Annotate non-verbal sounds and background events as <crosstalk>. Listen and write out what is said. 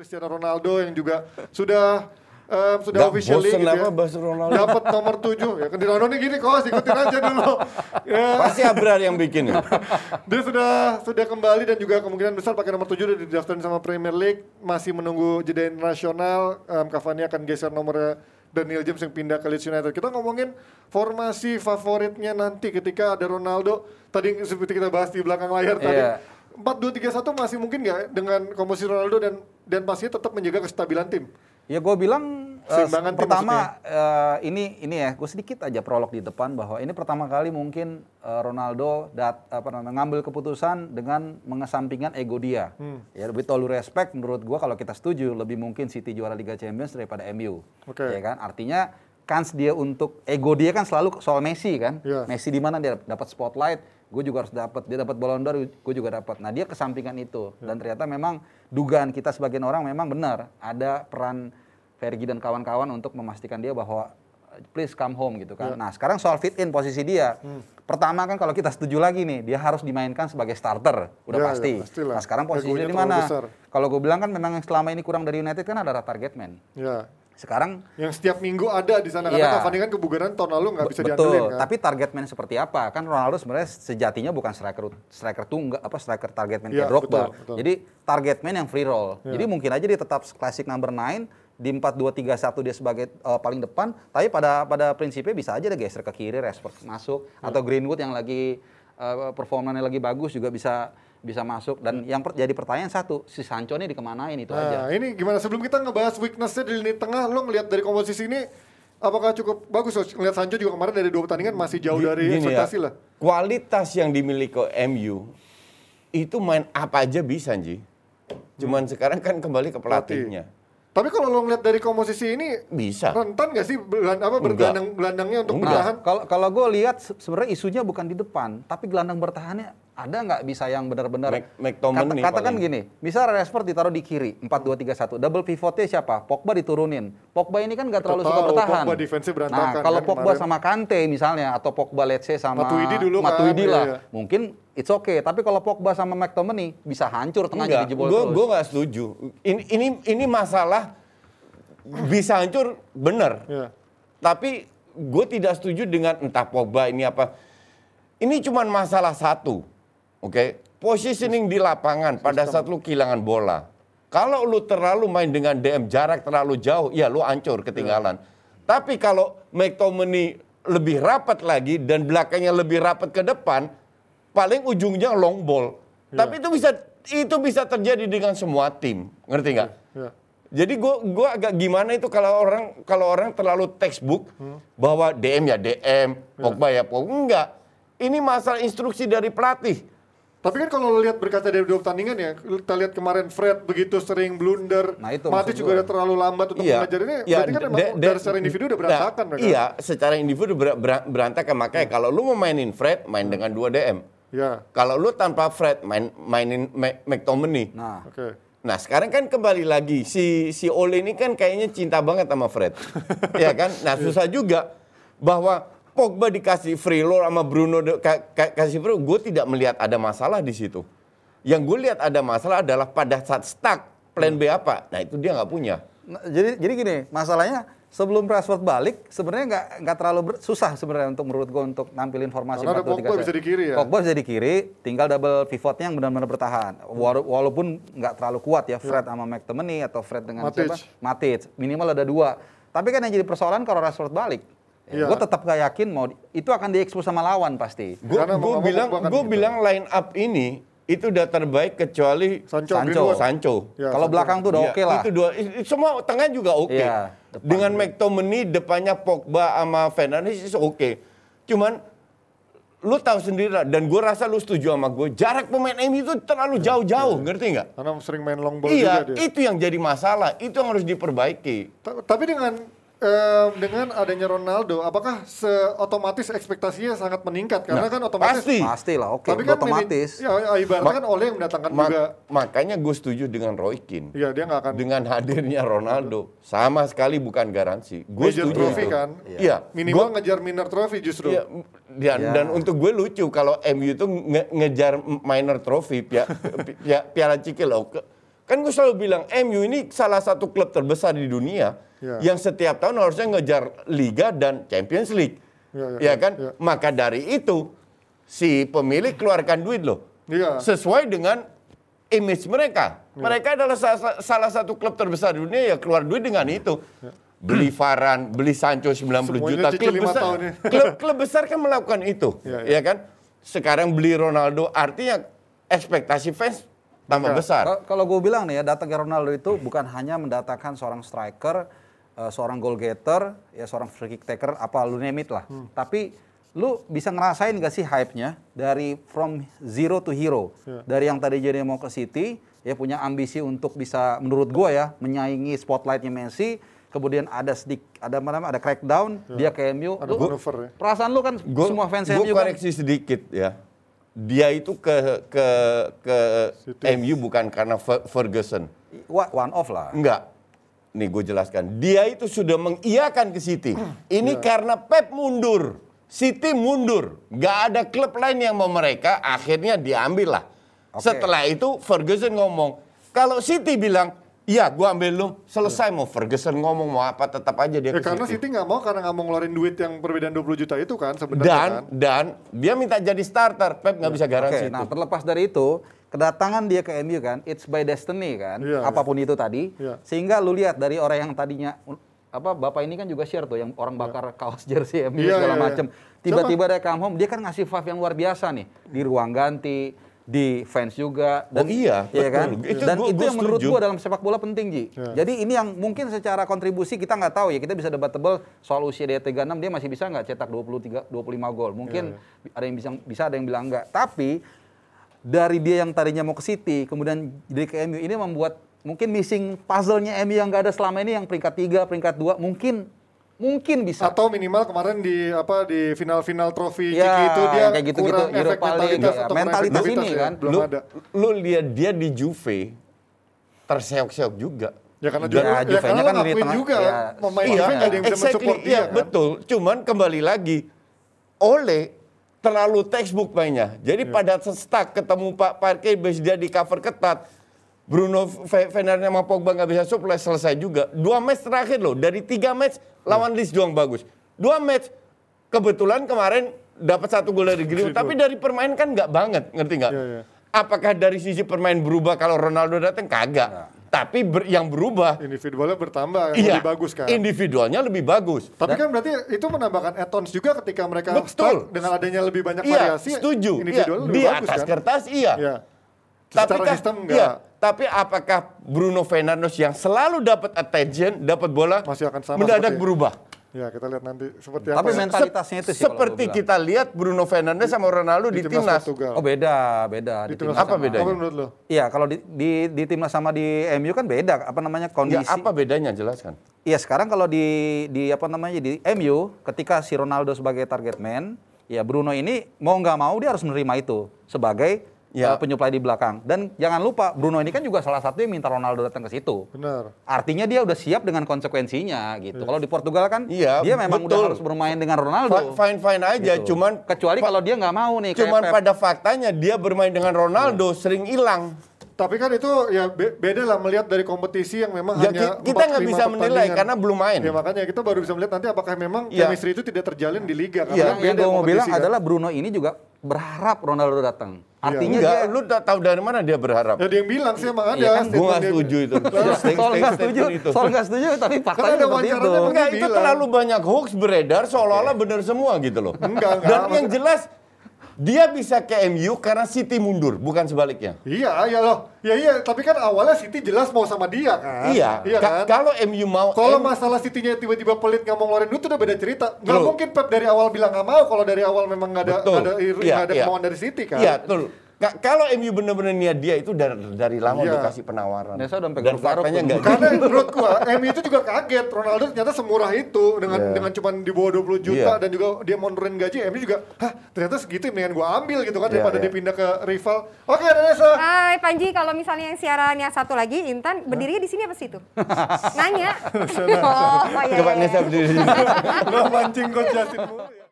Cristiano Ronaldo yang juga sudah um, sudah Nggak officially bosen gitu apa ya, bahas Ronaldo? dapat nomor 7 ya kan di Ronaldo gini kos ikutin aja dulu. <laughs> Ya, Pasti Abrar yang bikin ya. <laughs> dia sudah sudah kembali dan juga kemungkinan besar pakai nomor 7 udah didaftarin sama Premier League. Masih menunggu jeda internasional. Um, Cavani akan geser nomornya Daniel James yang pindah ke Leeds United. Kita ngomongin formasi favoritnya nanti ketika ada Ronaldo. Tadi seperti kita bahas di belakang layar tadi. Iya. 4-2-3-1 masih mungkin nggak dengan komposisi Ronaldo dan dan pastinya tetap menjaga kestabilan tim Ya gue bilang Seimbangan tim pertama eh, ini ini ya gue sedikit aja prolog di depan bahwa ini pertama kali mungkin eh, Ronaldo dat, apa namanya ngambil keputusan dengan mengesampingkan ego dia. Hmm. Ya all due respect menurut gue kalau kita setuju lebih mungkin City juara Liga Champions daripada MU. Oke. Ya kan artinya kans dia untuk ego dia kan selalu soal Messi kan. Iya. Messi di mana dia dapat spotlight, gue juga harus dapat. Dia dapat Ballon d'Or, gue juga dapat. Nah dia kesampingkan itu Iya. dan ternyata memang dugaan kita sebagian orang memang benar ada peran Fergie dan kawan-kawan untuk memastikan dia bahwa please come home gitu Iya. kan. Nah sekarang soal fit in posisi dia, Hmm. pertama kan kalau kita setuju lagi nih dia harus dimainkan sebagai starter, udah Ya, ya, pasti. pastilah. Nah sekarang posisinya di mana? Kalau gue bilang kan memang yang selama ini kurang dari United kan adalah target man. ya Sekarang yang setiap minggu ada di sana Iya. karena Cavani kan kebugaran tahun lalu nggak bisa Betul, diandelin kan tapi target man seperti apa? Kan Ronaldo sebenarnya sejatinya bukan striker striker tunggal apa striker target man Iya, kayak Drogba. betul, betul. Jadi target man yang free roll. Iya. Jadi mungkin aja dia tetap classic number 9 di 4 2 3 1 dia sebagai uh, paling depan, tapi pada pada prinsipnya bisa aja dia geser ke kiri, Rashford masuk Iya. atau Greenwood yang lagi uh, performanya lagi bagus juga bisa bisa masuk dan yang per- jadi pertanyaan satu si Sancho ini dikemanain itu Nah aja ini gimana sebelum kita ngebahas weaknessnya di lini tengah, lo ngelihat dari komposisi ini apakah cukup bagus? Coach? Ngelihat Sancho juga kemarin dari dua pertandingan masih jauh dari gini ya, ekspektasi lah. Kualitas yang dimiliki MU itu main apa aja bisa, Ji. Cuman sekarang kan kembali ke pelatihnya. Tapi kalau lo ngelihat dari komposisi ini Bisa. rentan gak sih belan, apa bergelandang gelandangnya untuk Enggak. bertahan? Kalau kalau gue lihat se- sebenarnya isunya bukan di depan, tapi gelandang bertahannya ada nggak bisa yang benar-benar Kata- katakan paling. gini, bisa Rashford ditaruh di kiri 4 2 3 1. Double pivotnya siapa? Pogba diturunin. Pogba ini kan nggak terlalu suka bertahan. Pogba defense-nya berantakan Nah, kalau kan Pogba kemarin. sama Kante misalnya atau Pogba let's say sama Matuidi dulu kan, Matuidi iya, lah. iya. Mungkin it's okay, tapi kalau Pogba sama McTominay bisa hancur tengahnya Enggak, gue terus. gue nggak setuju. Ini ini ini masalah bisa hancur bener. Iya. Tapi gue tidak setuju dengan entah Pogba ini apa. Ini cuma masalah satu, oke? Positioning di lapangan pada saat lu kehilangan bola. Kalau lu terlalu main dengan DM jarak terlalu jauh, ya lu hancur ketinggalan. Tapi kalau McTominay lebih rapat lagi dan belakangnya lebih rapat ke depan, paling ujungnya long ball. Tapi itu bisa itu bisa terjadi dengan semua tim, ngerti nggak? Iya. Jadi gua gua agak gimana itu kalau orang kalau orang terlalu textbook bahwa DM ya DM, Pogba ya Pogba enggak. Ini masalah instruksi dari pelatih. Tapi kan kalau lo lihat berkaca dari dua pertandingan ya, kita lihat kemarin Fred begitu sering blunder, Nah, itu maksud juga udah terlalu lambat untuk mengajar ini, berarti kan emang de- de- dari secara individu udah berantakan nah. Iya, secara individu ber- ber- berantakan. Makanya kalau lu mau mainin Fred, main dengan dua DM. Ya, Kalau lu tanpa Fred, main mainin McTominay. Nah, oke. Nah sekarang kan kembali lagi si si Ole ini kan kayaknya cinta banget sama Fred, <laughs> ya kan? Nah susah juga bahwa Pogba dikasih free roll sama Bruno de- ka- ka- kasih free roll, gue tidak melihat ada masalah di situ. Yang gue lihat ada masalah adalah pada saat stuck plan B apa, nah itu dia nggak punya. Nah, jadi jadi gini, masalahnya sebelum Rashford balik sebenarnya nggak nggak terlalu ber- susah sebenarnya untuk menurut gue untuk nampilin formasi Karena ada 4-2-3-1. Pogba bisa di kiri ya? Pogba bisa di kiri, tinggal double pivotnya yang benar-benar bertahan. Wala- Walaupun nggak terlalu kuat ya Fred sama McTominay atau Fred dengan Matic. siapa? Matic. Minimal ada dua. Tapi kan yang jadi persoalan kalau Rashford balik. Iya. Gue tetap gak yakin mau itu akan diekspos sama lawan pasti. Gue bilang kan gue gitu. bilang line up ini itu udah terbaik kecuali Sancho, Sancho. Sancho. Ya, kalau belakang tuh udah Iya, oke lah. Itu dua, semua tengah juga oke. Iya, depan. Dengan McTominay depannya Pogba sama Fernandes itu oke. Cuman lu tahu sendiri lah, dan gue rasa lu setuju sama gue, jarak pemain MU itu terlalu jauh-jauh, ngerti nggak? Karena sering main long ball Iya, juga dia. itu yang jadi masalah, itu yang harus diperbaiki. Ta- Tapi dengan eh, dengan adanya Ronaldo, apakah seotomatis ekspektasinya sangat meningkat? Karena Nah, kan otomatis pasti. Pasti lah, oke, Tapi kan otomatis. mini- ya ibaratnya Ma- kan oleh yang mendatangkan Ma- juga. makanya gue setuju dengan Roy Keane. Iya, dia nggak akan Dengan hadirnya Ronaldo, sama sekali bukan garansi. Gue Major setuju trophy itu. kan? Iya. minimal Gua- ngejar minor trophy justru. Iya, dan, Ya. dan untuk gue lucu kalau MU itu nge- ngejar minor trophy pia, <laughs> pia- piala Cikil loh. Ke- Kan gue selalu bilang MU ini salah satu klub terbesar di dunia Ya. yang setiap tahun harusnya ngejar Liga dan Champions League. Ya, ya, Ya kan? ya. Maka dari itu si pemilik keluarkan duit loh. Iya. Sesuai dengan image mereka. Mereka adalah sa- salah satu klub terbesar di dunia ya keluar duit dengan itu. Beli Varane, beli Sancho 90 Semuanya juta. Klub besar, ya. <laughs> klub, klub besar kan melakukan itu. Iya, iya. Ya kan? Sekarang beli Ronaldo artinya ekspektasi fans tambah Iya. besar. Kal- Kalau gue bilang nih ya, datangnya Ronaldo itu bukan hanya mendatangkan seorang striker, eh, seorang goal getter, ya seorang free kick taker, apa lu name it lah. Hmm. Tapi lu bisa ngerasain gak sih hype-nya dari from zero to hero. Iya. Dari yang tadi jadi mau ke City, ya punya ambisi untuk bisa menurut gue ya menyaingi spotlightnya Messi. Kemudian ada sedik, ada apa namanya, ada crackdown, dia ke MU. Ada Lu- manuver ya. Perasaan lu kan Gua- semua fans gua MU kan koreksi sedikit ya. Dia itu ke ke ke Situ. MU bukan karena Fer- Ferguson. one off lah. Enggak. Nih gue jelaskan. Dia itu sudah mengiyakan ke City. Ini karena Pep mundur. City mundur. Nggak ada klub lain yang mau mereka. Akhirnya diambil lah. Oke. Setelah itu Ferguson ngomong. Kalau City bilang, iya gue ambil lu. Selesai mau Ferguson ngomong mau apa tetap aja dia Ya ke karena City. Nggak mau karena nggak mau ngeluarin duit yang perbedaan 20 juta itu kan sebenarnya Dan kan. dan dia minta jadi starter. Pep nggak bisa Oke, garansi nah itu. terlepas dari itu, kedatangan dia ke MU kan, it's by destiny kan, Iya, apa pun itu tadi. Iya. Sehingga lu lihat dari orang yang tadinya apa bapak ini kan juga share tuh yang orang bakar kaos jersey MU Iya, segala iya, iya. macem. Tiba-tiba dia come home, dia kan ngasih vibe yang luar biasa nih di ruang ganti, di fans juga Oh iya, iya betul. kan? Itu dan gua- itu gua yang menurut setuju. gua dalam sepak bola penting Ji. Iya. Jadi ini yang mungkin secara kontribusi kita nggak tahu ya kita bisa debatable soal usia dia 36 dia masih bisa nggak cetak 23 25 gol. Mungkin Iya, ada yang bisa bisa ada yang bilang enggak. Tapi dari dia yang tadinya mau ke City kemudian jadi ke MU ini membuat mungkin missing puzzle-nya MU yang nggak ada selama ini yang peringkat 3, peringkat 2 mungkin mungkin bisa. Atau minimal kemarin di apa di final-final trofi Ya, Ciki itu dia kayak gitu-gitu, kurang efek Europa League, mentalitas ya. atau Mentalitas ini ya, kan. belum lu, ada. lu lihat dia di Juve terseok-seok juga. Ya karena Ya, juga ya, Juve-nya karena kan di tengah, juga ya. pemain Iya, Juve nggak ada yang bisa exactly, mensupport dia iya, kan. betul. Cuman kembali lagi, Ole terlalu textbook mainnya. Jadi Iya. pada stuck ketemu Pak base dia di cover ketat. Bruno Fe- Fernandes sama Pogba nggak bisa supply selesai juga. Dua match terakhir loh, dari tiga match lawan Leeds doang bagus. Dua match kebetulan kemarin dapat satu gol dari Greenwood, tapi dari permainan kan nggak banget, ngerti nggak? Iya, iya. Apakah dari sisi permain berubah kalau Ronaldo datang? Kagak. Tapi ber- yang berubah Individualnya bertambah, Iya, lebih bagus kan. Individualnya lebih bagus. Tapi kan berarti itu menambahkan add-ons juga ketika mereka Betul. dengan adanya lebih banyak Iya, variasi. setuju. Iya, lebih di bagus atas kan. kertas iya. Iya. Tapi kan- sistem iya, tapi apakah Bruno Fernandes yang selalu dapat attention, dapat bola, Masih akan sama mendadak berubah? Ya kita lihat nanti seperti Tapi apa. ya. mentalitasnya itu sih Seperti kita lihat Bruno Fernandes sama Ronaldo di, timnas. Portugal. Oh beda, beda Di di timnas timnas Apa sama- bedanya? Apa menurut lo? Iya, kalau di, di di timnas sama di MU kan beda apa namanya Ya, kondisi. apa bedanya jelaskan? Iya, sekarang kalau di di apa namanya di MU ketika si Ronaldo sebagai target man, ya Bruno ini mau nggak mau dia harus menerima itu sebagai Ya. uh, penyuplai di belakang. Dan jangan lupa Bruno ini kan juga salah satu yang minta Ronaldo datang ke situ. Benar. Artinya dia udah siap dengan konsekuensinya gitu. Kalau di Portugal kan Iya, dia memang udah betul. harus bermain dengan Ronaldo. Fine fine aja, Gitu. cuman kecuali kalau dia nggak mau nih kayak cuman Pep. pada faktanya dia bermain dengan Ronaldo sering hilang. Tapi kan itu ya be- beda lah melihat dari kompetisi yang memang Ya, hanya ki- kita nggak bisa menilai karena belum main. Ya makanya kita baru bisa melihat nanti apakah memang Ya. chemistry itu tidak terjalin di liga Iya, karena yang, yang gue mau bilang kan. adalah Bruno ini juga berharap Ronaldo datang. Artinya Enggak, dia lu tak tahu dari mana dia berharap? Ya dia yang bilang sih emang ada. Iya kan, Gua nggak setuju itu. <laughs> soal nggak setuju, itu. soal nggak setuju, tapi faktanya seperti itu. wawancaranya Enggak, itu bilang. terlalu banyak hoax beredar seolah-olah benar semua gitu loh. Enggak, enggak, Dan yang jelas dia bisa ke MU karena City mundur, bukan sebaliknya. Iya, iya loh. Ya iya, tapi kan awalnya City jelas mau sama dia kan. Iya, Iya Ka- kan? kalau MU mau Kalau M- masalah City-nya tiba-tiba pelit nggak mau ngeluarin duit itu udah beda cerita. Nggak Betul. mungkin Pep dari awal bilang nggak mau kalau dari awal memang nggak ada nggak ada, Iya, nggak ada iya. kemauan dari City kan. Iya, betul. Ka- kalau MU benar-benar niat dia itu dari, dari lama Iya. dikasih penawaran. Nesa udah sampai Dan faktanya tuh. enggak Karena menurut gua MU itu juga kaget Ronaldo ternyata semurah itu dengan Iya. dengan cuman di bawah 20 juta Iya. dan juga dia mau nurunin gaji MU juga hah ternyata segitu mendingan gua ambil gitu kan Iya, daripada iya. dia pindah ke rival. Oke, Nesa. Hai Panji, kalau misalnya yang siaran yang satu lagi Intan berdirinya di sini apa sih itu? <laughs> Nanya. oh, iya, Coba iya, Nesa iya. berdiri di sini. <laughs> Lo mancing coach Justin mulu ya.